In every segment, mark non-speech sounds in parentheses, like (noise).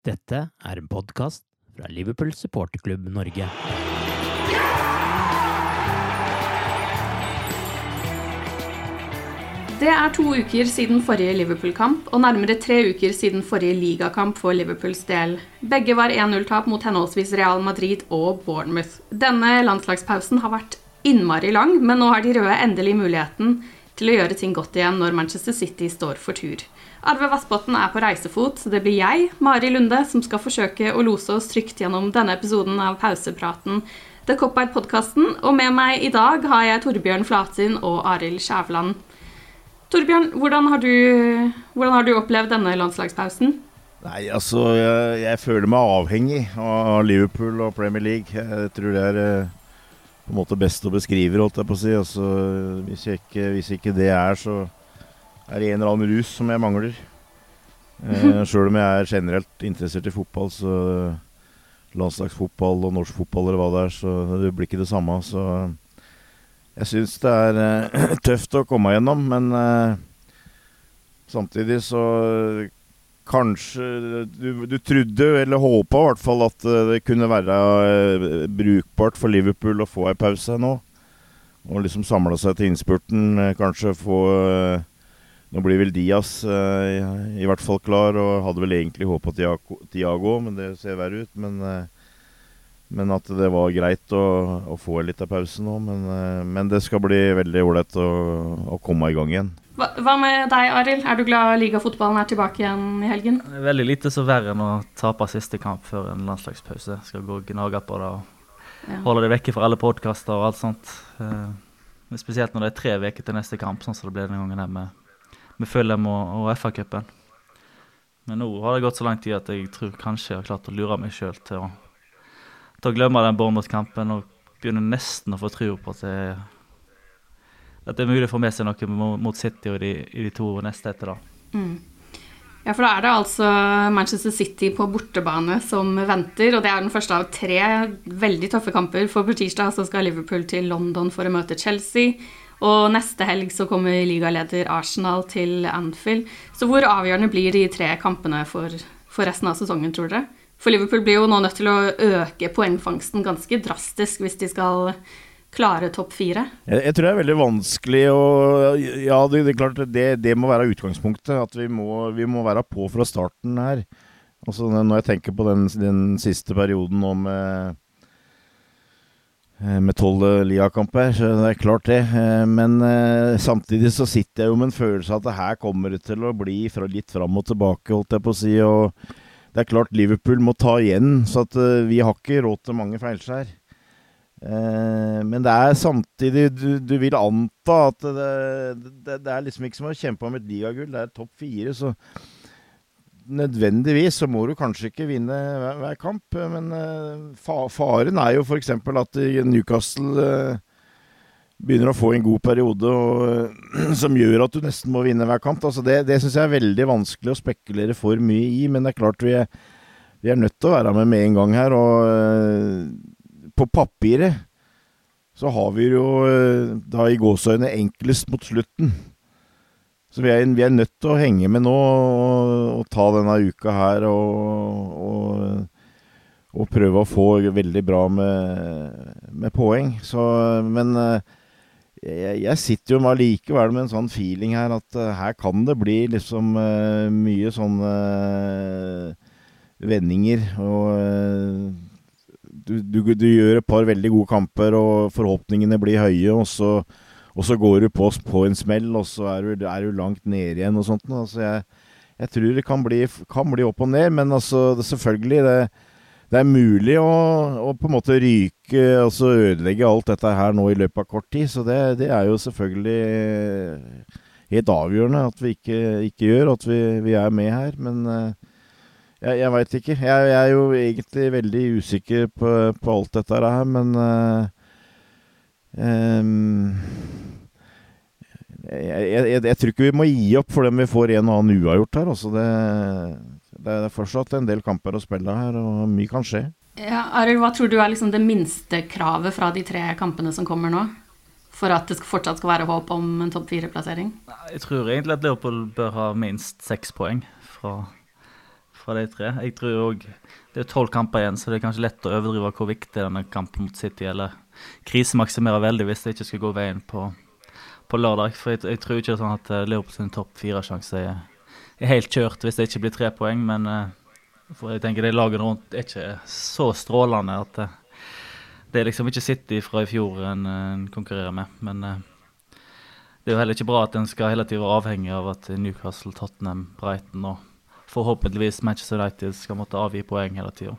Dette er en podkast fra Liverpool supporterklubb Norge. Det er to uker siden forrige Liverpool-kamp og nærmere tre uker siden forrige ligakamp for Liverpools del. Begge var 1-0-tap mot henholdsvis Real Madrid og Bournemouth. Denne landslagspausen har vært innmari lang, men nå har de røde endelig muligheten til å gjøre ting godt igjen når Manchester City står for tur. Arve Vassbotn er på reisefot, så det blir jeg, Mari Lunde, som skal forsøke å lose oss trygt gjennom denne episoden av pausepraten The Cop-Out-podkasten. Og med meg i dag har jeg Torbjørn Flatin og Arild Skjævland. Torbjørn, hvordan har, du, hvordan har du opplevd denne landslagspausen? Nei, altså jeg, jeg, føler meg avhengig av Liverpool og Premier League. Jeg tror det er eh, på en måte best å beskrive, holdt jeg på å si. Altså, hvis, ikke, hvis, ikke, det er, så er det en eller annen rus som jeg mangler. Eh, Sjøl om jeg er generelt interessert i fotball, så landslagsfotball og norsk fotball eller hva det er, så det blir ikke det samme. Så jeg syns det er eh, (clears throat) tøft å komme gjennom, men eh, samtidig så Kanskje du, du, trodde, eller håpa i hvert fall, at uh, det kunne være brukbart for Liverpool å få ei pause nå. Og liksom samle seg til innspurten. kanskje få Nå blir vel Diaz i hvert fall klar, og hadde vel egentlig håpa Tiago, men det ser verre ut. Men men at det var greit å, å få litt av pause nå. Men, uh, men, det skal bli veldig ålreit å, å, komme i gang igjen. Hva, hva med deg, Arild? Er du glad ligafotballen er tilbake igjen i helgen? Veldig lite så verre enn å tape siste kamp før en landslagspause. Skal gå og gnage på det og ja. holde det vekke fra alle podkaster og alt sånt. Uh, spesielt når det er tre uker til neste kamp, sånn som det ble denne gangen her med, med Fulham og, og FA-cupen. Men nå har det gått så lang tid at jeg tror kanskje jeg har klart å lure meg sjøl til til å glemme den Bournemouth-kampen og begynner nesten å få tro på at det, at det er mulig å få med seg noe mot City og de, i de to neste etter. da. Mm. Ja, for da er det altså Manchester City på bortebane som venter. Og det er den første av tre veldig tøffe kamper. For på tirsdag så skal Liverpool til London for å møte Chelsea. Og neste helg så kommer ligaleder Arsenal til Anfield. Så hvor avgjørende blir de tre kampene for, for resten av sesongen, tror dere? For Liverpool blir jo nå nødt til å øke poengfangsten ganske drastisk hvis de skal klare topp fire. Jeg, jeg, tror det er veldig vanskelig å Ja, det, det klart det, det, må være utgangspunktet. At vi må, vi må, være på fra starten her. Altså Når jeg tenker på den, den siste perioden nå med med tolv Lia-kamper, så det er klart det. Men eh, samtidig så sitter jeg jo med en følelse av at det her kommer det til å bli fra litt fram og tilbake, holdt jeg på å si. og det er klart Liverpool må ta igjen, så at vi har ikke råd til mange feilskjær. Men det er samtidig Du, du vil anta at det, det, det, er liksom ikke som å kjempe om et ligagull. Det er topp fire, så nødvendigvis så må du kanskje ikke vinne hver, hver kamp. Men uh, fa faren er jo f.eks. at Newcastle begynner å få en god periode og, (clears throat) som gjør at du nesten må vinne hver kamp. Altså det det syns jeg er veldig vanskelig å spekulere for mye i, men det er klart vi er, vi er nødt til å være med med en gang her. Og uh, på papiret så har vi jo uh, da i gåseøyne enklest mot slutten. Så vi er, vi er, nødt til å henge med nå og, og ta denne uka her og, og og prøve å få veldig bra med, med poeng. Så, men uh, jeg, jeg, sitter jo allikevel med en sånn feeling her at uh, her kan det bli liksom uh, mye sånne vendinger. Og du, du, du, gjør et par veldig gode kamper, og forhåpningene blir høye. Og så, og så går du på, på, en smell, og så er du, er du langt nede igjen og sånt. Altså jeg, jeg, tror det kan bli, kan bli, opp og ned, men altså, det, selvfølgelig det det er mulig å, å, på en måte ryke, altså ødelegge alt dette her nå i løpet av kort tid. Så det, det er jo selvfølgelig helt avgjørende at vi ikke, ikke gjør, at vi, vi, er med her. Men uh, jeg, jeg veit ikke. Jeg, jeg, er jo egentlig veldig usikker på, på alt dette her, men um, jeg, jeg, tror ikke vi må gi opp for dem vi får en og annen uavgjort her. Altså det, det er fortsatt en del kamper å spille her, og mye kan skje. Ja, Arild, hva tror du er liksom det minste kravet fra de tre kampene som kommer nå? For at det fortsatt skal være håp om en topp fire-plassering? Jeg tror egentlig at Liverpool bør ha minst seks poeng fra, fra de tre. Jeg tror òg Det er tolv kamper igjen, så det er kanskje lett å overdrive hvor viktig denne kampen mot City eller krisemaksimere veldig hvis det ikke skal gå veien på, på lørdag. For jeg, jeg, tror ikke det er sånn at Leopold sin topp fire-sjanse er er helt kjørt hvis det ikke blir tre poeng, men uh, for jeg tenker det laget rundt er ikke så strålende at uh, det er liksom ikke City fra i fjor en, en konkurrerer med. Men det er jo heller ikke bra at en skal hele tiden være avhengig av at Newcastle, Tottenham, Brighton og forhåpentligvis Manchester United skal måtte avgi poeng hele tida.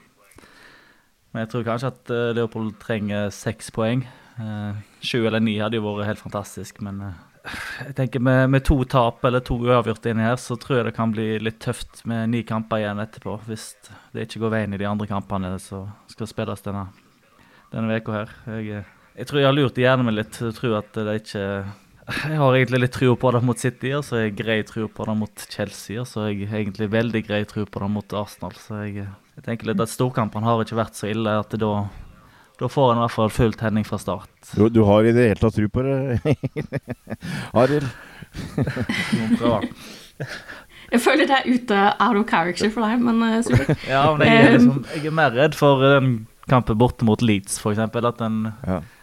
Men jeg tror kanskje at Leopold trenger seks poeng. Sju eller ni hadde jo vært helt fantastisk, men jeg tenker med, med, to tap eller to uavgjorte inni her, så tror jeg det kan bli litt tøft med ni kamper igjen etterpå. Hvis det ikke går veien i de andre kampene som skal spilles denne, denne uka her. Jeg, jeg, tror jeg har lurt hjernen min litt Jeg tror at det ikke Jeg har egentlig litt tro på det mot City, og så har jeg grei tro på det mot Chelsea, og så har jeg egentlig veldig grei tro på det mot Arsenal. Så jeg, jeg tenker litt at storkampene har ikke vært så ille at det da da får han i hvert fall full tenning fra start. Du, du har i det hele tatt tro på det, (laughs) Arild? jeg føler det er ute out of character for deg, men uh, ja, men jeg er, liksom, jeg er, mer redd for den kampen borte mot Leeds, f.eks. At en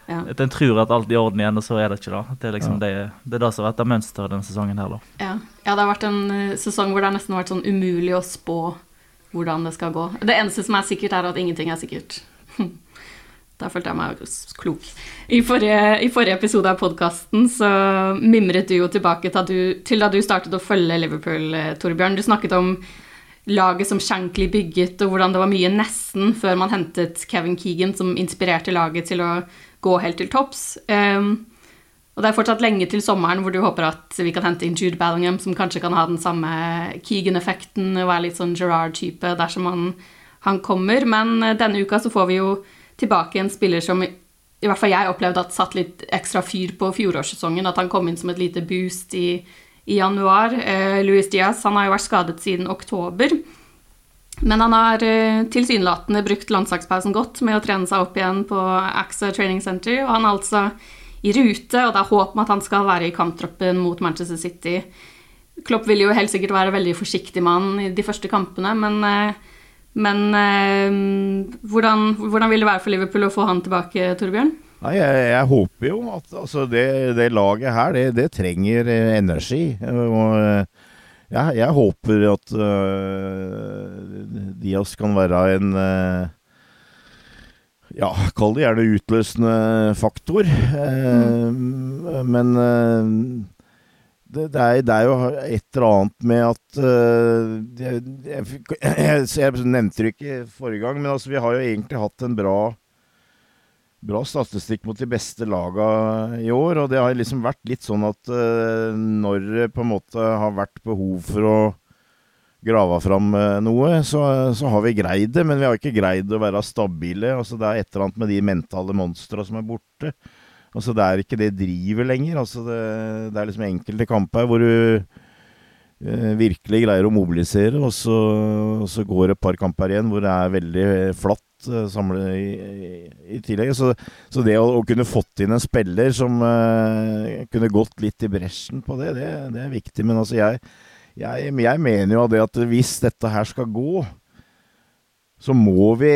ja. At en tror at alt er i orden igjen, og så er det ikke da. Det er liksom ja. det, det, er det som har vært mønsteret denne sesongen her, da. Ja. ja. det har vært en uh, sesong hvor det har nesten vært sånn umulig å spå hvordan det skal gå. Det eneste som er sikkert, er at ingenting er sikkert. (laughs) Da følte jeg meg klok. I forrige, i forrige episode av podkasten så mimret du jo tilbake til, du, til, da du startet å følge Liverpool, eh, Torbjørn. Du snakket om laget som Shankly bygget, og hvordan det var mye nesten før man hentet Kevin Keegan, som inspirerte laget til å gå helt til topps. Um, og det er fortsatt lenge til sommeren hvor du håper at vi kan hente inn Jude Ballingham, som kanskje kan ha den samme Keegan-effekten og være litt sånn Gerard-type dersom han, han kommer. Men eh, denne uka så får vi jo tilbake en spiller som i hvert fall jeg opplevde at satt litt ekstra fyr på fjorårssesongen. At han kom inn som et lite boost i, i januar. Eh, Luis Diaz han har jo vært skadet siden oktober. Men han har eh, tilsynelatende brukt landslagspausen godt med å trene seg opp igjen på AXA Training Center. Og han er altså i rute, og det er håp om at han skal være i kamptroppen mot Manchester City. Klopp vil jo helt sikkert være veldig forsiktig med han i de første kampene, men eh, men eh, hvordan, hvordan, vil det være for Liverpool å få han tilbake, Torbjørn? Nei, jeg, jeg håper jo at altså, det, det, laget her, det, det trenger eh, energi. Og eh, ja, jeg håper at uh, Diaz kan være en uh, ja, kall det gjerne utløsende faktor. Uh, mm. Men det, det, er, det, er, jo et eller annet med at uh, jeg, jeg, (clears throat) jeg, jeg, nevnte det ikke forrige gang, men altså, vi har jo egentlig hatt en bra, bra statistikk mot de beste laga i år. Og det har liksom vært litt sånn at uh, når det på en måte har vært behov for å grave fram uh, noe, så, så, har vi greid det. Men vi har ikke greid å være stabile. Altså, det er et eller annet med de mentale monstra som er borte. Altså Det er ikke det drivet lenger. Altså det, det er liksom enkelte kamper hvor du eh, virkelig greier å mobilisere, og så, og så går det et par kamper igjen hvor det er veldig flatt uh, samlet i, i, tillegg. Så, så det å, å, kunne fått inn en spiller som uh, kunne gått litt i bresjen på det, det, det er viktig. Men altså jeg, jeg, jeg mener jo det at hvis dette her skal gå, så må vi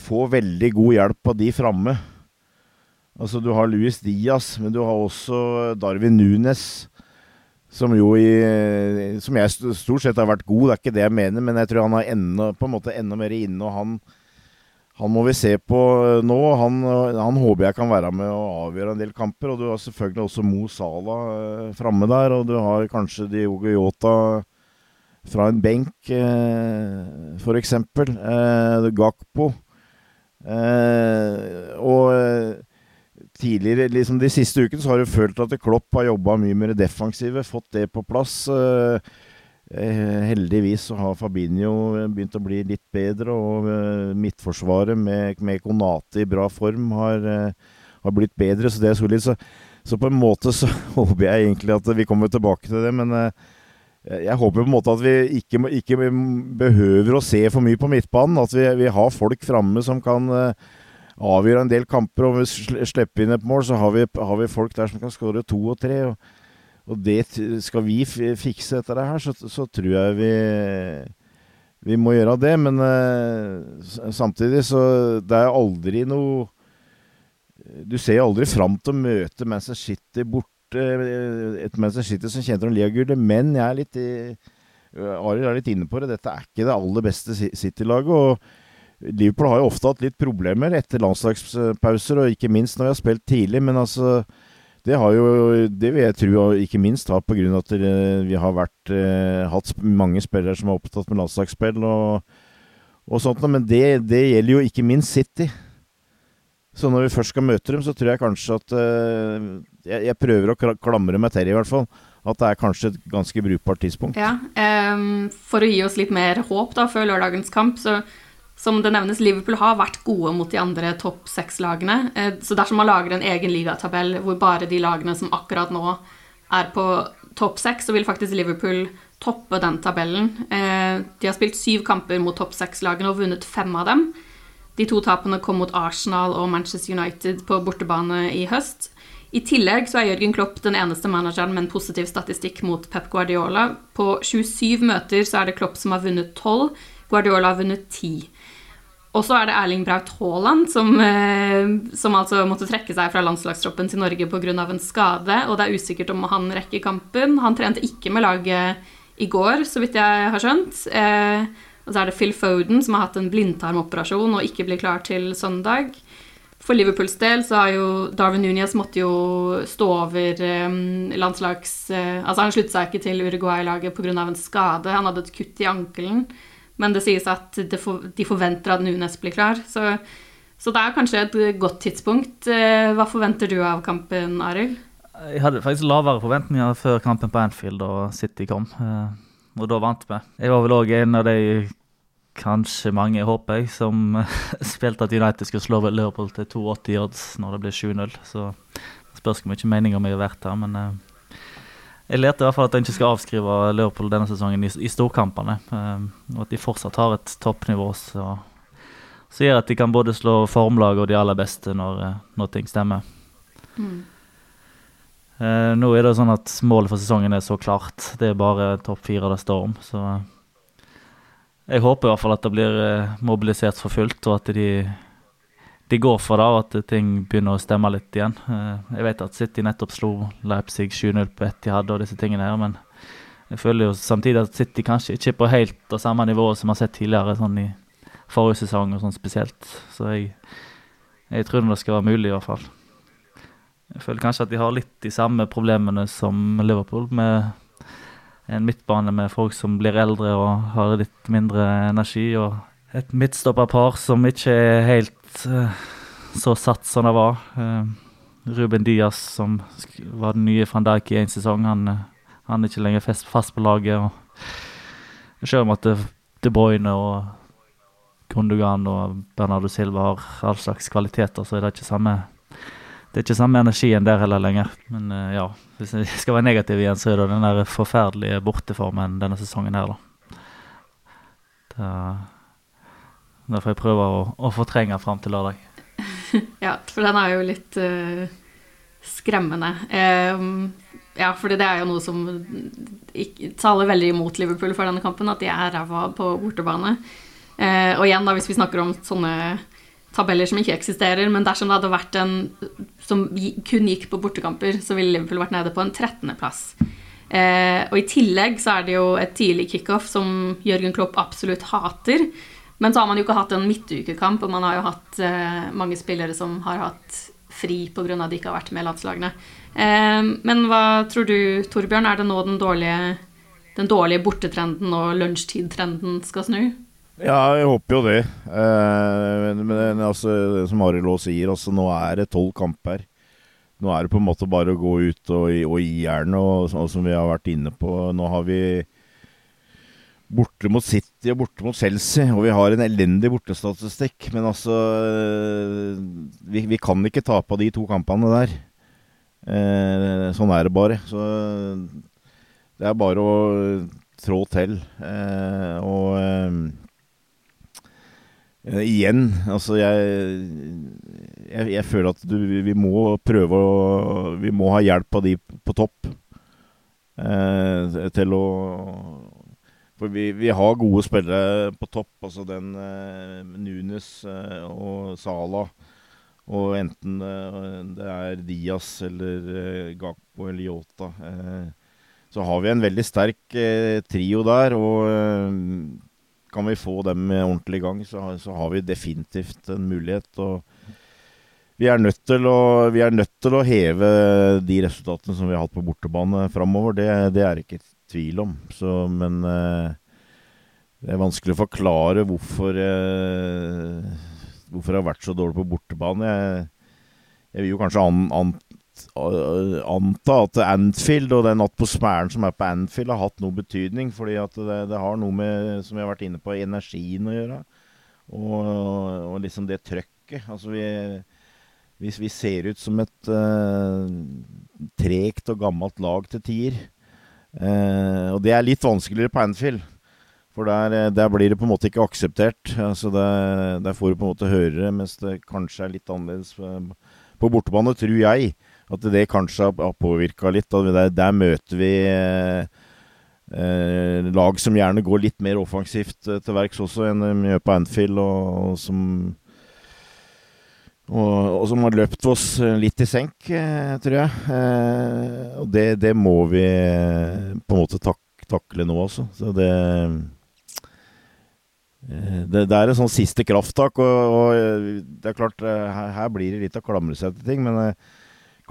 få veldig god hjelp av de framme. Altså, du har Luis Diaz, men du har også Darwin Nunes. Som jo i Som jeg stort sett har vært god, det er ikke det jeg mener, men jeg tror han er enda, på en måte enda mer inne. og han, han må vi se på nå. Han, han, håper jeg kan være med og avgjøre en del kamper. Og du har selvfølgelig også Mo Salah eh, framme der, og du har kanskje Diogo Yota fra en benk, eh, f.eks. Eh, Gakpo. Eh, og eh, tidligere, liksom de siste ukene, så har du følt at Klopp har jobba mye med det defensive, fått det på plass. Eh, eh, heldigvis så har Fabinho begynt å bli litt bedre, og eh, midtforsvaret med, med Konate i bra form har, har, blitt bedre, så det er solid. Så, så, på en måte så (laughs) håper jeg egentlig at vi kommer tilbake til det, men jeg håper på en måte at vi ikke, ikke, behøver å se for mye på midtbanen. At vi, vi har folk framme som kan avgjøre en del kamper. Og vi slipper inn et mål, så har vi, har vi folk der som kan skåre to og tre. Og, og det skal vi fikse etter det her, så, så, tror jeg vi vi må gjøre det. Men uh, samtidig så Det er aldri noe Du ser aldri fram til å møte Manchester City borte Uh, et Manchester City som kjente om Liagullet, men jeg er litt Arild er litt inne på det. Dette er ikke det aller beste City-laget. og Liverpool har jo ofte hatt litt problemer etter landslagspauser, og ikke minst når vi har spilt tidlig. Men altså, det har jo Det vil jeg tro ikke minst har pga. at vi har vært, eh, hatt mange spillere som er opptatt med landslagsspill og, og sånt. Men det, det, gjelder jo ikke minst City. Så når vi først skal møte dem, så tror jeg kanskje at uh, jeg, jeg, prøver å klamre meg til i hvert fall. At det er kanskje et ganske brukbart tidspunkt. Ja, um, For å gi oss litt mer håp da, før lørdagens kamp, så som det nevnes, Liverpool har vært gode mot de andre topp seks-lagene. Uh, så dersom man lager en egen ligatabell hvor bare de lagene som akkurat nå er på topp seks, så vil faktisk Liverpool toppe den tabellen. Uh, de har spilt syv kamper mot topp seks-lagene og vunnet fem av dem. De to tapene kom mot Arsenal og Manchester United på bortebane i høst. I tillegg så er Jørgen Klopp den eneste manageren med en positiv statistikk mot Pep Guardiola. På 27 møter så er det Klopp som har vunnet 12, Guardiola har vunnet 10. Og så er det Erling Braut Haaland som, eh, som, altså måtte trekke seg fra landslagstroppen til Norge pga. en skade, og det er usikkert om han rekker kampen. Han trente ikke med laget i går, så vidt jeg har skjønt. Eh, og så er det Phil Foden, som har hatt en blindtarmoperasjon og ikke blir klar til søndag. For Liverpools del så har jo Darwin Núñez måtte jo stå over um, landslags... Altså Han sluttet seg ikke til Uruguay-laget pga. en skade. Han hadde et kutt i ankelen. Men det sies at de forventer at Nunes blir klar. Så, så, det er kanskje et godt tidspunkt. Uh, hva forventer du av kampen, Arild? Jeg hadde faktisk lavere forventninger før kampen på Anfield og City kom. Uh, og da vant vi. Jeg var vel òg en av de, kanskje mange, håper jeg, som (laughs) spilte at United skulle slå Liverpool til 82 odds når det ble 7-0. Så spørs hvor mye meninger vi har vært her, men jeg leter i hvert fall at en ikke skal avskrive Liverpool denne sesongen i, i storkampene. Um, og at de fortsatt har et toppnivå som gjør at de kan både slå formlag og de aller beste når, uh, når ting stemmer. Mm. Uh, nå er det sånn at målet for sesongen er så klart. Det er bare topp fire det står om. Så jeg håper i hvert fall at det blir eh, mobilisert for fullt, og at de, de går for det, og at ting begynner å stemme litt igjen. Eh, jeg vet at City nettopp slo Leipzig 7-0 på hadde, og disse tingene her, men jeg føler jo samtidig at City kanskje ikke er på helt det samme nivået som vi har sett tidligere, sånn i forrige sesong og sånn spesielt. Så jeg, jeg tror det skal være mulig, i hvert fall. Jeg føler kanskje at de har litt de samme problemene som Liverpool, med en midtbane med folk som blir eldre og har litt mindre energi, og et midtstopperpar som ikke er helt uh, så satt som det var. Uh, Ruben Diaz, som var den nye van Dijk i én sesong, han, uh, han, er ikke lenger fast, fast på laget. og Selv om at De Bruyne og Gundogan og Bernardo Silva har all slags kvaliteter, så er det ikke samme det er ikke samme energien der heller lenger. Men ja, hvis jeg (laughs) skal være negativ igjen, så er det den der forferdelige borteformen denne sesongen her, da. Det, da får jeg prøve å, å fortrenge fram til lørdag. (laughs) ja, for den er jo litt uh, skremmende. Um, ja, for det er jo noe som ikke, taler veldig imot Liverpool for denne kampen, at de er ræva på bortebane. Uh, og igjen, da, hvis vi snakker om sånne tabeller som ikke eksisterer, men dersom det hadde vært en som kun gikk på bortekamper, så ville Liverpool vært nede på en 13.-plass. Eh, og i tillegg så er det jo et tidlig kickoff som Jørgen Klopp absolutt hater. Men så har man jo ikke hatt en midtukekamp, og man har jo hatt eh, mange spillere som har hatt fri pga. at de ikke har vært med landslagene. Eh, men hva tror du, Torbjørn, er det nå den dårlige, den dårlige bortetrenden og lunsjtidtrenden skal snu? Ja, jeg håper jo det. Eh, men, men altså, som Arild Aas sier, altså, nå er det tolv kamper. Nå er det på en måte bare å gå ut og, og gi jernet, og, og, som vi har vært inne på. Nå har vi borte mot City og borte mot Chelsea, og vi har en elendig bortestatistikk. Men altså vi, vi, kan ikke tape av de to kampene der. Eh, sånn er det bare. Så det er bare å trå til. Eh, og eh, Uh, igjen, altså jeg, jeg, jeg føler at du, vi må prøve å Vi må ha hjelp av de på topp uh, til å For vi, vi, har gode spillere på topp. Altså den eh, Nunes og Sala. Og enten det er Diaz eller Gakpo eller Yota. så har vi en veldig sterk trio der. og kan vi få dem ordentlig i gang, så, så, har vi definitivt en mulighet. Og vi er, nødt til å, vi er nødt til å heve de resultatene som vi har hatt på bortebane framover. Det, det er ikke tvil om. Så, men eh, det er vanskelig å forklare hvorfor, eh, hvorfor det har vært så dårlig på bortebane. Jeg, jeg vil jo kanskje an, an, anta at Anfield og den atmosfæren som er på Anfield, har hatt noe betydning. fordi det, det, har noe med, som jeg har vært inne på, energien å gjøre. Og, og liksom det trøkket. Altså vi, hvis vi ser ut som et uh, tregt og gammelt lag til tider. Uh, og det er litt vanskeligere på Anfield. For der, der, blir det på en måte ikke akseptert. Altså der, der får du på en måte høre det, mens det kanskje er litt annerledes på bortebane, tror jeg at det kanskje har påvirka litt. Der, der, møter vi eh, eh, lag som gjerne går litt mer offensivt eh, til verks også enn de gjør på Anfield, og, og som og, og, som har løpt oss litt i senk, eh, tror jeg. Eh, og det, det, må vi eh, på en måte tak, takle nå, altså. Så det, det, det, er en sånn siste krafttak, og, og det er klart her, her, blir det litt å klamre seg til ting. Men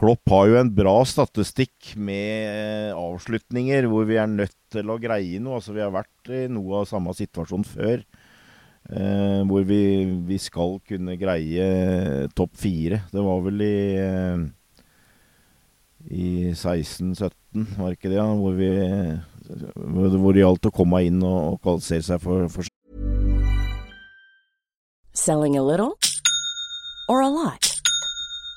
Klopp har jo en bra statistikk med eh, avslutninger hvor vi er nødt til å greie noe. Altså, vi har vært i noe av samme situasjon før. Eh, hvor vi, vi, skal kunne greie topp fire. Det var vel i, eh, i 16-17, var ikke det? Ja, hvor, vi, hvor det gjaldt å komme inn og, og kvalifisere seg for, for Selling a little or a lot?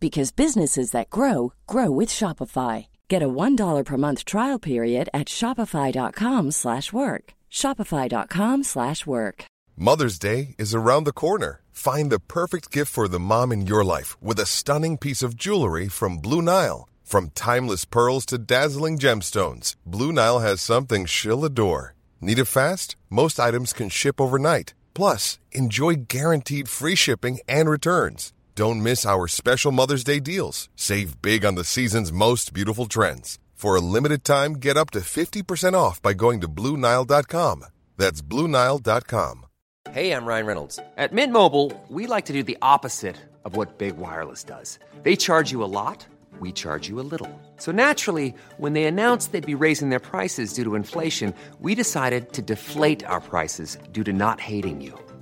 because businesses that grow grow with Shopify. Get a $1 per month trial period at shopify.com/work. shopify.com/work. Mother's Day is around the corner. Find the perfect gift for the mom in your life with a stunning piece of jewelry from Blue Nile. From timeless pearls to dazzling gemstones, Blue Nile has something she'll adore. Need it fast? Most items can ship overnight. Plus, enjoy guaranteed free shipping and returns. Don't miss our special Mother's Day deals. Save big on the season's most beautiful trends. For a limited time, get up to 50% off by going to Bluenile.com. That's Bluenile.com. Hey, I'm Ryan Reynolds. At Mint Mobile, we like to do the opposite of what Big Wireless does. They charge you a lot we charge you a little. So naturally, when they announced they'd be raising their prices due to inflation, we decided to deflate our prices due to not hating you.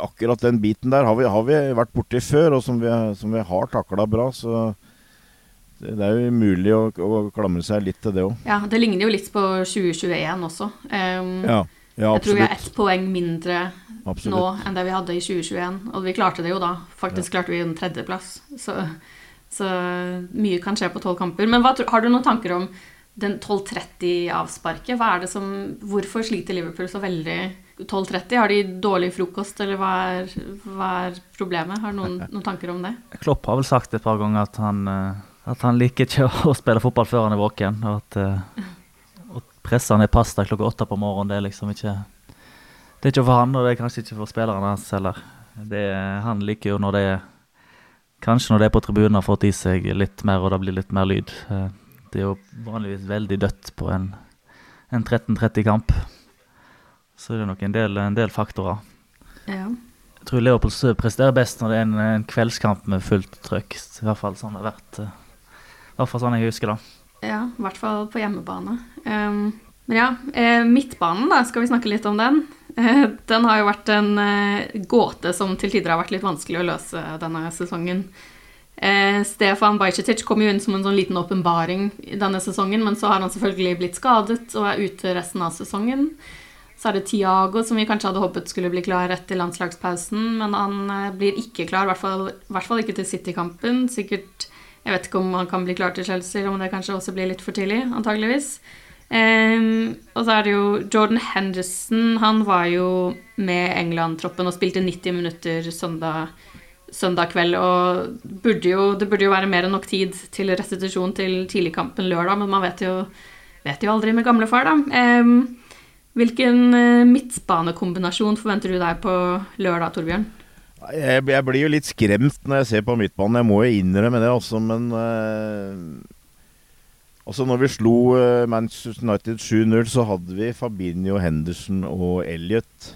akkurat den biten der har vi, har vi vært borti før, og som vi, som vi har takla bra. Så det, er jo mulig å, å, klamre seg litt til det òg. Ja, det ligner jo litt på 2021 også. Um, ja, ja, jeg tror vi har ett poeng mindre absolutt. nå enn det vi hadde i 2021. Og vi klarte det jo da. Faktisk ja. klarte vi en tredjeplass. Så, så mye kan skje på tolv kamper. Men hva, har du noen tanker om den 12.30-avsparket, hva er det som Hvorfor sliter Liverpool så veldig 12.30? Har de dårlig frokost, eller hva er, hva er problemet? Har du noen, noen, tanker om det? Klopp har vel sagt et par ganger at han, eh, at han liker ikke (laughs) å spille fotball før han er våken. Og at eh, å presse ned pasta klokka åtte på morgenen, det er liksom ikke Det er ikke for han, og det er kanskje ikke for spillerne hans heller. Det, han liker jo når det er Kanskje når det er på tribunen har fått i seg litt mer, og det blir litt mer lyd. Eh, det er jo vanligvis veldig dødt på en, en 13-30-kamp. Så er det nok en del, en del faktorer. Ja. Jeg tror Leopold presterer best når det er en, en, kveldskamp med fullt trøkk. I hvert fall sånn det har vært. Eh, I hvert fall sånn jeg husker det. Ja, i hvert fall på hjemmebane. Um, men ja, eh, midtbanen, da, skal vi snakke litt om den? Eh, den har jo vært en gåte som til tider har vært litt vanskelig å løse denne sesongen. Eh, Stefan Bajcetic kom jo inn som en sånn liten åpenbaring denne sesongen, men så har han selvfølgelig blitt skadet og er ute resten av sesongen. Så er det Tiago, som vi kanskje hadde håpet skulle bli klar etter landslagspausen, men han eh, blir ikke klar, i hvert fall, hvert fall ikke til City-kampen. Sikkert Jeg vet ikke om han kan bli klar til Chelsea, om det kanskje også blir litt for tidlig, antageligvis. Um, og så er det jo Jordan Henderson. Han var jo med England-troppen og spilte 90 minutter søndag søndag kveld, og burde jo, det burde jo være mer enn nok tid til restitusjon til tidligkampen lørdag, men man vet jo, vet jo aldri med gamlefar, da. Eh, hvilken eh, midtbanekombinasjon forventer du deg på lørdag, Torbjørn? Jeg, jeg, blir jo litt skremt når jeg ser på midtbanen, jeg må jo innrømme det også, men uh, Altså når vi slo uh, Manchester United 7-0, så hadde vi Fabinho, Henderson og Elliot.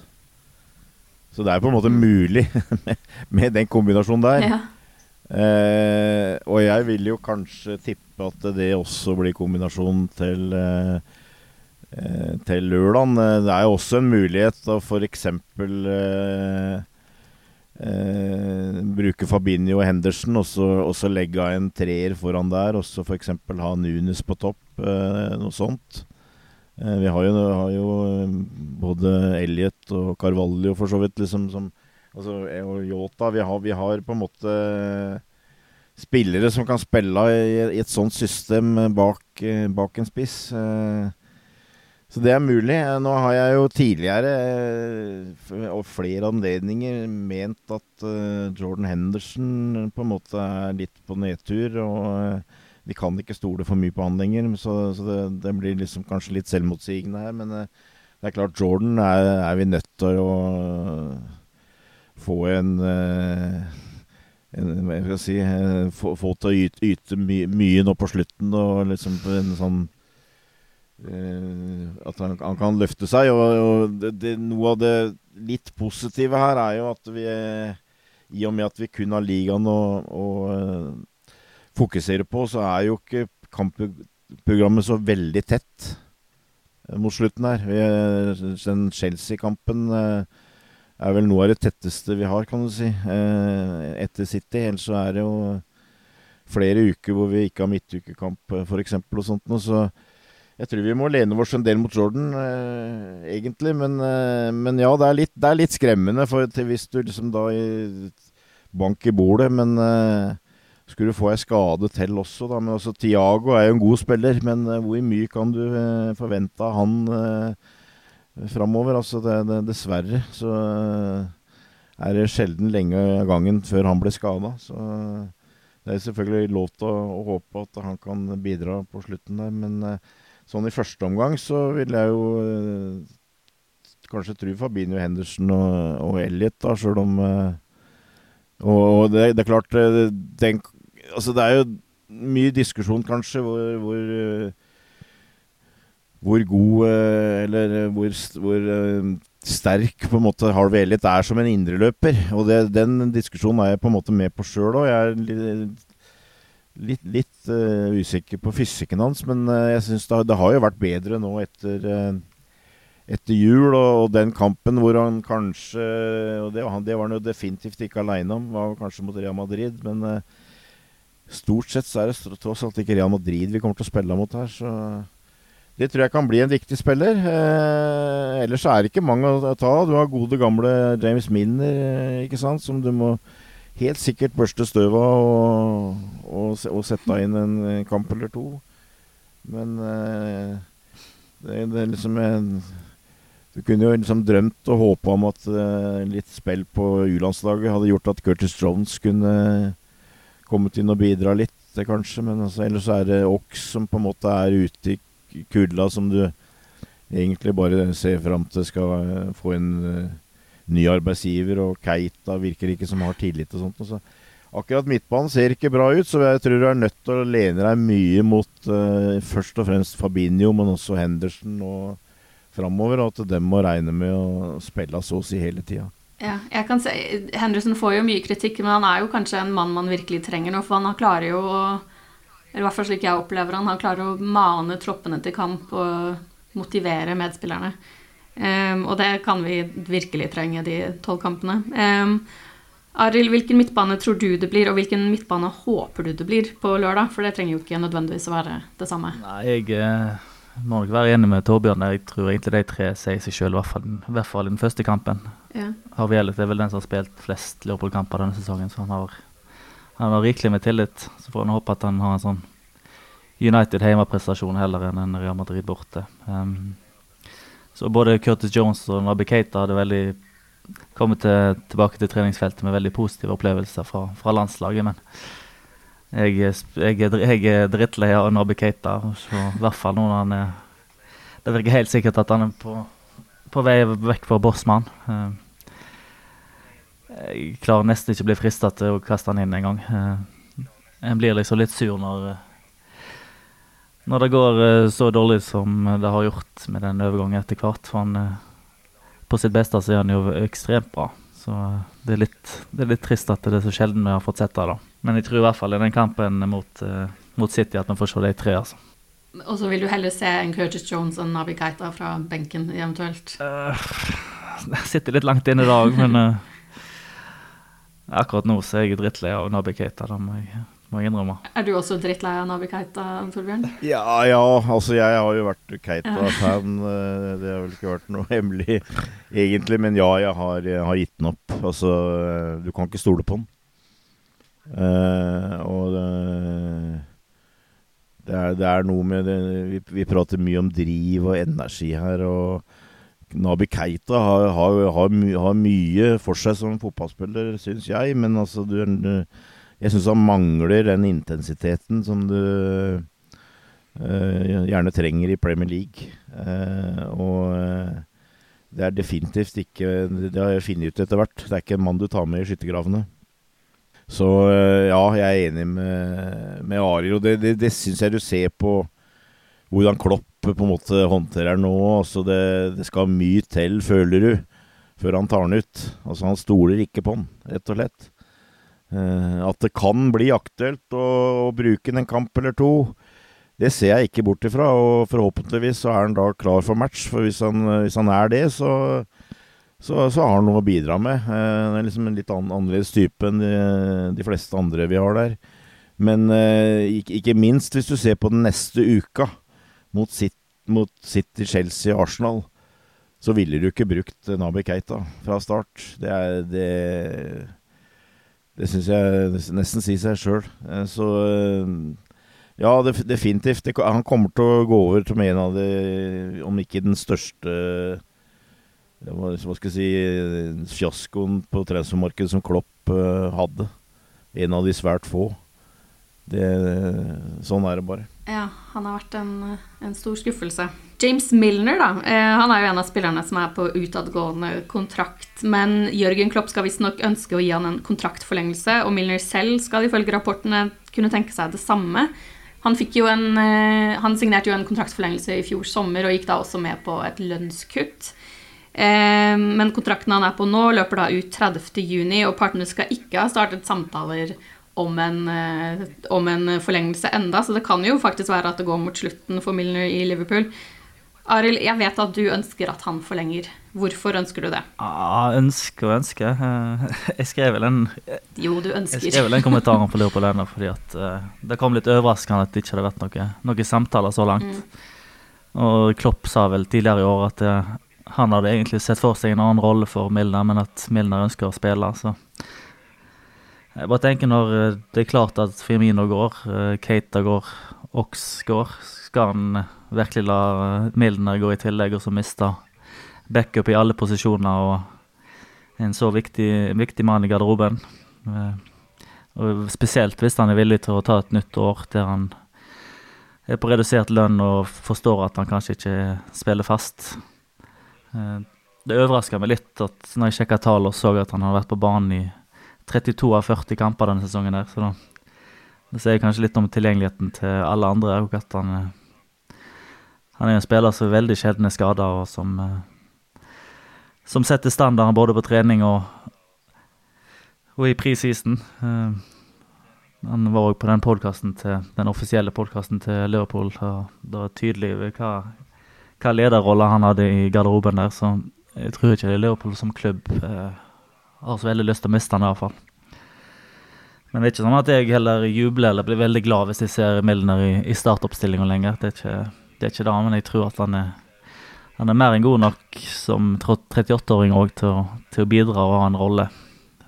Så det er på en måte mulig (laughs) med, med den kombinasjonen der. Ja. Uh, og jeg vil jo kanskje tippe at det også blir kombinasjonen til eh til lørdag. Det er jo også en mulighet å f.eks. Eh, eh, bruke Fabinho og Henderson, og så, legge av en treer foran der. Og så f.eks. ha Nunes på topp, eh, noe sånt. Eh, vi har jo, har jo, eh, både Elliot og Carvalho for så vidt, liksom, som, altså, og Yota. Vi har, vi har, på en måte spillere som kan spille i, i et sånt system bak, eh, bak, en spiss. Så det er mulig. Nå har jeg jo tidligere, og flere anledninger, ment at Jordan Henderson på en måte er litt på nedtur. og vi kan ikke stole for mye på han lenger. Så, så det, det, blir liksom kanskje litt selvmotsigende her. Men det er klart, Jordan er, er, vi nødt til å få en, en Hva skal jeg si få, få, til å yte, yte mye, mye nå på slutten. Og liksom en sånn At han, han, kan løfte seg. Og, og det, det, noe av det litt positive her er jo at vi, i og med at vi kun har ligaen å, å uh, fokusere på, så er jo ikke kampprogrammet så veldig tett mot slutten her. Den Chelsea-kampen er vel noe av det tetteste vi har, kan du si. Etter City. Ellers så er det jo flere uker hvor vi ikke har midtukekamp, f.eks. og sånt noe. Så jeg tror vi må lene oss en del mot Jordan, eh, egentlig. Men, eh, men, ja, det er, litt, det er litt skremmende for, hvis du liksom da i, bank i bordet. Men eh, skulle du få ei skade til også, da. Men også altså, Tiago er jo en god spiller, men eh, hvor mye kan du eh, forvente av han eh, framover? Altså, det, det, dessverre så eh, er det sjelden lenge av gangen før han blir skada. Så det er selvfølgelig lov til å, å, håpe at han kan bidra på slutten der, men Sånn i første omgang så vil jeg jo eh, kanskje tro Fabinho Henderson og, og Elliot, da, sjøl om eh, Og, og det, det, er klart eh, den, Altså, det er jo mye diskusjon, kanskje, hvor, hvor hvor god eller hvor, hvor, sterk på en måte Harvey Elliot er som en indreløper. Og den diskusjonen er jeg på en måte med på sjøl òg. Jeg er litt, litt uh, usikker på fysikken hans, men uh, jeg synes det, det, har jo vært bedre nå etter, uh, etter jul. Og, og, den kampen hvor han kanskje Og det, det var han jo definitivt ikke aleine om, var kanskje mot Real Madrid. Men stort sett så er det tross alt ikke Real Madrid vi kommer til å spille mot her. Så det tror jeg kan bli en viktig spiller. ellers er det ikke mange å ta. Du har gode, gamle James Minner, ikke sant, som du må helt sikkert børste støv av og, og, og, sette inn en kamp eller to. Men eh, det, det, er liksom en, Du kunne jo liksom drømt og håpa om at uh, litt spill på U-landslaget hadde gjort at Curtis Jones kunne kommet inn og bidra litt, kanskje. Men altså, ellers er det Ox som på en måte er ute i kulda, som du egentlig bare ser fram til skal uh, få en ny arbeidsgiver, og Keita virker ikke som har tillit og sånt. Og så akkurat midtbanen ser ikke bra ut, så jeg tror du er nødt til å lene deg mye mot uh, først og fremst Fabinho, men også Henderson og framover, og at dem må regne med å spille så å si hele tida. Ja, jeg kan se, Henderson får jo mye kritikk, men han er jo kanskje en mann man virkelig trenger nå. For han klarer jo å I hvert fall slik jeg opplever han, han klarer å mane troppene til kamp og motivere medspillerne. Um, og det kan vi virkelig trenge, de tolv kampene. Um, Arild, hvilken midtbane tror du det blir, og hvilken midtbane håper du det blir på lørdag? For det trenger jo ikke nødvendigvis å være det samme. Nei, jeg eh, må nok være enig med Torbjørn. Jeg tror egentlig de tre sier seg sjøl, i, i hvert fall i den første kampen. Ja. Harvey Elliot er vel den som har spilt flest Liverpool-kamper denne sesongen, så han har, han har rikelig med tillit. Så får han håpe at han har en sånn United hjemmeprestasjon heller enn en Real Madrid borte. Um, så både Curtis Jones og Nabi Keita hadde veldig kommet til, tilbake til treningsfeltet med veldig positive opplevelser fra, fra landslaget. Men jeg, jeg, jeg er drittlei av Nabi Keita. Så I hvert fall nå når han er Det virker helt sikkert at han er på, på vei vekk fra Bossmann. Eh, jeg klarer nesten ikke å bli frista til å kaste han inn engang. Eh, en blir liksom litt sur når når det går uh, så dårlig som det har gjort med den overgangen etter hvert. For han, uh, på sitt beste så er han jo ekstremt bra. Så uh, det, er litt, det, er litt, trist at det er så sjelden vi har fått sett det. da. Men jeg tror i hvert fall i den kampen mot, mot City at vi får se de tre. altså. Og så vil du heller se en Curtis Jones og Navi Keita fra benken eventuelt? (laughs) jeg sitter litt langt inne i dag, men akkurat nå så er jeg drittlei av Nabi Keita. Da må jeg må jeg innrømme. Er du også drittlei av Nabi Keita, Torbjørn? Ja, ja. Altså, jeg har jo vært Keita-fan. Eh, det har vel ikke vært noe hemmelig, egentlig. Men ja, jeg har, jeg har gitt den opp. Altså, du kan ikke stole på den. Uh, og det, det, er, det, er, noe med det vi, vi, prater mye om driv og energi her. og Nabi Keita har, har, har, my, har mye for seg som fotballspiller, syns jeg. Men altså, du, jeg syns han mangler den intensiteten som du uh, gjerne trenger i Premier League. Uh, og uh, det er definitivt ikke Det har jeg funnet ut etter hvert. Det er ikke en mann du tar med i skyttergravene. Så ja, jeg er enig med, med Ari, og det, det, det syns jeg du ser på hvordan Klopp på en måte håndterer nå. Altså det, det skal mye til, føler du, før han tar den ut. Altså Han stoler ikke på den, rett og slett. Eh, at det kan bli aktuelt å, å bruke en kamp eller to, det ser jeg ikke bort ifra. Og forhåpentligvis så er han da klar for match. For hvis han, hvis han er det, så, så, så, har han noe å bidra med. Eh, det er liksom en litt annerledes type enn de, de, fleste andre vi har der. Men eh, ikke, minst hvis du ser på den neste uka mot, City, mot City Chelsea og Arsenal så ville du ikke brukt Nabi Keita fra start. Det er det det syns jeg nesten sier seg sjøl. Eh, så eh, ja, definitivt. Han kommer til å gå over som en av de, om ikke den største hva skal jeg si fiaskoen på transfermarkedet som Klopp eh, hadde. En av de svært få. Det, sånn er det bare. Ja, han har vært en, en stor skuffelse. James Milner, da. Eh, han er jo en av spillerne som er på utadgående kontrakt. Men Jørgen Klopp skal visstnok ønske å gi han en kontraktforlengelse, og Milner selv skal ifølge rapportene kunne tenke seg det samme. Han, en, eh, han signerte jo en kontraktforlengelse i fjor sommer og gikk da også med på et lønnskutt. Eh, men kontrakten han er på nå, løper da ut 30.6, og partene skal ikke ha startet samtaler om en, om en, forlengelse enda, så det kan jo faktisk være at det går mot slutten for Milner i Liverpool. Arild, jeg vet at du ønsker at han forlenger. Hvorfor ønsker du det? Ah, ønsker og ønsker. (laughs) Jeg skrev vel en Jo, du ønsker. Jeg skrev vel en kommentar på Leopold Lena fordi at uh, det kom litt overraskende at det ikke hadde vært noen noe samtaler så langt. Mm. Og Klopp sa vel tidligere i år at uh, han hadde egentlig sett for seg en annen rolle for Milner, men at Milner ønsker å spille. så jeg bare tenker når eh, det er klart at Firmino går, eh, Keita går, Ox går, skal han eh, virkelig la Milner gå i tillegg, og så miste backup i alle posisjoner og en så viktig, viktig mann i garderoben? Og spesielt hvis han er villig til å ta et nytt år der han er på redusert lønn og forstår at han kanskje ikke spiller fast. Det overraska meg litt at når jeg sjekka tallene og så at han har vært på banen i 32 av 40 kamper denne sesongen der, så da det sier kanskje litt om tilgjengeligheten til alle andre. Og at han, eh, han er en spiller som er veldig sjelden er skada, og som, eh, som setter standarden både på trening og, og i preseason. Uh, han var òg på den podkasten den offisielle podkasten til Liverpool. og Det var tydelig hva, hva lederrolle han hadde i garderoben der, så jeg tror ikke det er Liverpool som klubb har så veldig lyst til å miste han iallfall. Men det er ikke sånn at jeg heller jubler eller blir veldig glad hvis jeg ser Milner i, i startoppstillinga lenger. Det er, ikke, det er ikke det, men jeg tror at han er, han er mer enn god nok som 38-åring òg til, til, å bidra og ha en rolle.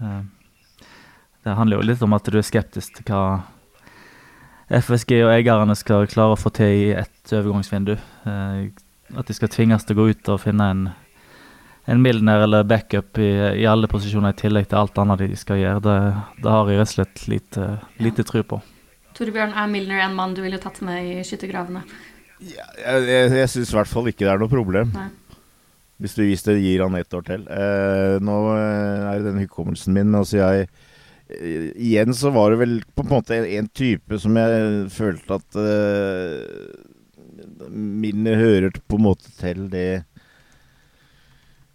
Eh, det handler jo litt om at du er skeptisk til hva FSG og eierne skal klare å få til i ett overgangsvindu. Eh, at de skal tvinges til å gå ut og finne en en Milner eller backup i, i, alle posisjoner, i tillegg til alt annet de skal gjøre. Det, det har jeg rett og slett lite, lite tro på. Torbjørn, er Milner en mann du ville tatt med i skyttergravene? Ja, jeg jeg, jeg syns i hvert fall ikke det er noe problem. Nei. Hvis du hvis det gir han ett år til. Eh, nå eh, er det den hukommelsen min. Altså jeg eh, Igjen så var det vel på en måte en, en type som jeg følte at eh, Milner hører på en måte til det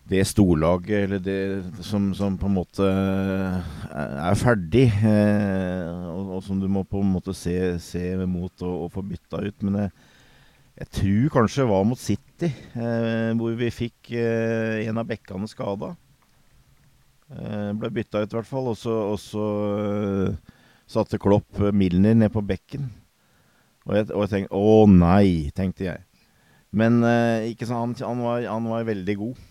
det storlaget, eller det som, som, på en måte er ferdig, eh, og, og, som du må på en måte se, se mot og, og, få bytta ut. Men jeg, jeg, tror kanskje det var mot City, eh, hvor vi fikk eh, en av bekkene skada. Eh, ble bytta ut, i hvert fall. Og så, og så eh, satte Klopp Milner ned på bekken. Og jeg, jeg tenkte Å nei, tenkte jeg. Men eh, ikke sant, han, han, var, han var veldig god.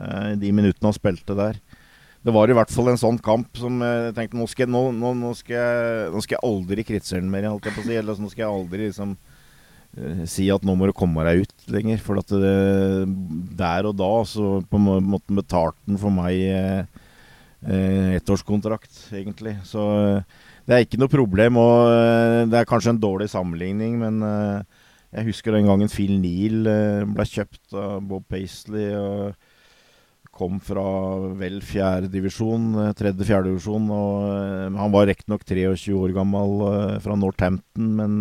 Eh, de minuttene han spilte der. Det var i hvert fall en sånn kamp som jeg tenkte nå skal, jeg, nå, nå, nå skal, jeg, nå skal jeg aldri kritisere den mer, holdt jeg på å si. Eller nå skal jeg aldri liksom uh, si at nå må du komme deg ut lenger. For at det, der og da så på en måte betalte han for meg eh, eh, ettårskontrakt, egentlig. Så det er ikke noe problem. Og det er kanskje en dårlig sammenligning, men jeg husker den gangen Phil Neal ble kjøpt av Bob Paisley. og kom fra vel fjerdedivisjon, divisjon, tredje-fjerdedivisjon. og uh, Han var riktignok 23 år gammel uh, fra Northampton, men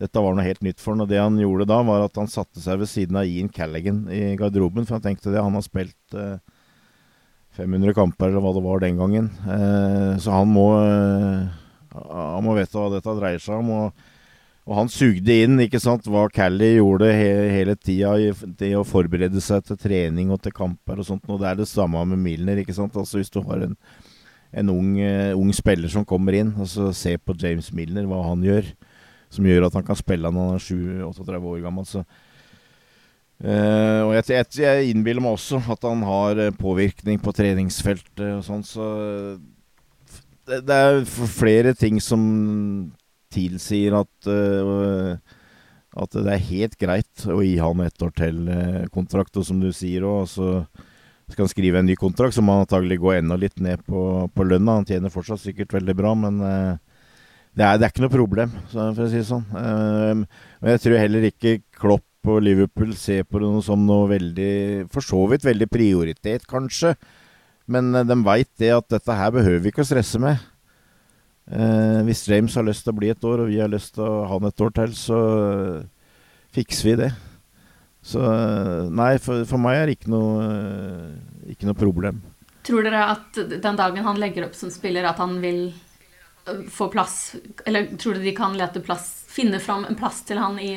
dette var noe helt nytt for han. Og det han gjorde da, var at han satte seg ved siden av Ian Callaghan i garderoben. For han tenkte det, han har spilt eh, 500 kamper, eller hva det var den gangen. Eh, så han må, eh, han må vite hva dette dreier seg om. og og han sugde inn ikke sant, hva Cally gjorde he hele tida i, å forberede seg til trening og til kamper og sånt. Og det er det samme med Milner. ikke sant? Altså Hvis du har en, en ung, uh, ung, spiller som kommer inn, altså se på James Milner, hva han gjør, som gjør at han kan spille når han er 7-38 år gammel. så uh, og jeg, jeg, jeg, innbiller meg også at han har eh, påvirkning på treningsfeltet og sånn, så det, det er flere ting som tilsier at, uh, at det er helt greit å gi han ett år til uh, kontrakt. Og som du sier òg, så skal han skrive en ny kontrakt, så må han antagelig gå enda litt ned på, på lønna. Han tjener fortsatt sikkert veldig bra, men uh, det, er, det, er, ikke noe problem, for å si det sånn. men jeg tror heller ikke Klopp og Liverpool ser på det som noe veldig For så vidt veldig prioritet, kanskje. Men de veit det at dette her behøver vi ikke å stresse med. Eh, hvis James har lyst til å bli et år, og vi har lyst til å ha han et år til, så uh, fikser vi det. Så uh, nei, for, for, meg er det ikke noe, uh, ikke noe problem. Tror dere at den dagen han legger opp som spiller, at han vil få plass Eller tror dere de kan lete plass Finne fram en plass til han i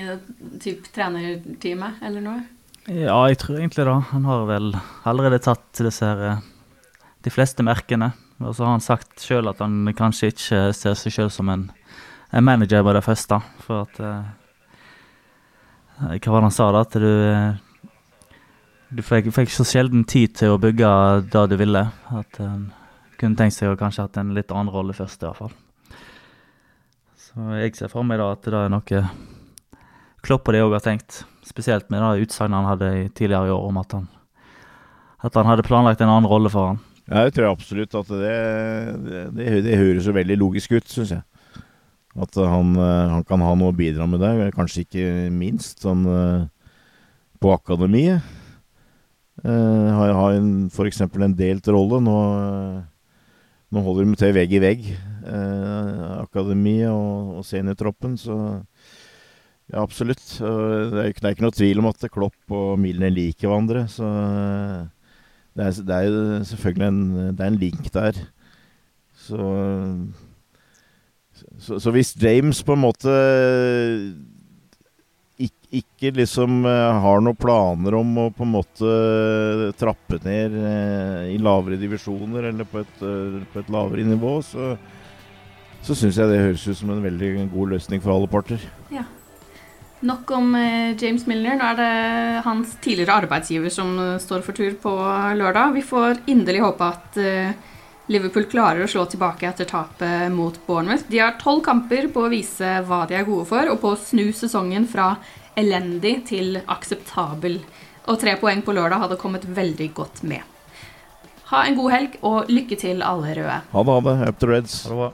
typ trenerteamet, eller noe? Ja, jeg tror egentlig det. Han har vel allerede tatt disse her, de fleste merkene. Og så har han sagt sjøl at han kanskje ikke ser seg sjøl som en, en, manager med det første. For at uh, Hva var det han sa, da? At du, du fikk, fikk, så sjelden tid til å bygge det du ville. At en uh, kunne tenkt seg å kanskje hatt en litt annen rolle først, i hvert fall. Så jeg ser for meg da at det er noe Klopp og de òg har tenkt. Spesielt med det utsagnet han hadde tidligere i år om at han, at han hadde planlagt en annen rolle for han. Ja, jeg tror absolutt at det, det, det, det høres jo veldig logisk ut, syns jeg. At han, eh, han, kan ha noe å bidra med der. Kanskje ikke minst sånn eh, på akademiet. Uh, har, har f.eks. en delt rolle. Nå, nå holder de til vegg i vegg, uh, akademiet og, og seniortroppen, så ja, absolutt. Uh, det, er, det er ikke noe tvil om at Klopp og Milner liker hverandre. Så det er, det er jo selvfølgelig en, det er en link der. Så, så, så hvis James på en måte ikke, ikke, liksom eh, har noen planer om å på en måte trappe ned eh, i lavere divisjoner eller på et, eh, på et lavere nivå, så, så syns jeg det høres ut som en veldig god løsning for alle parter. Ja. Nok om eh, James Milner. Nå er det hans tidligere arbeidsgiver som eh, står for tur på lørdag. Vi får inderlig håpe at eh, Liverpool klarer å slå tilbake etter tapet mot Bournemouth. De har tolv kamper på å vise hva de er gode for, og på å snu sesongen fra elendig til akseptabel. Og tre poeng på lørdag hadde kommet veldig godt med. Ha en god helg, og lykke til, alle røde. Ha det, ha det. Up to Reds. Ha det bra.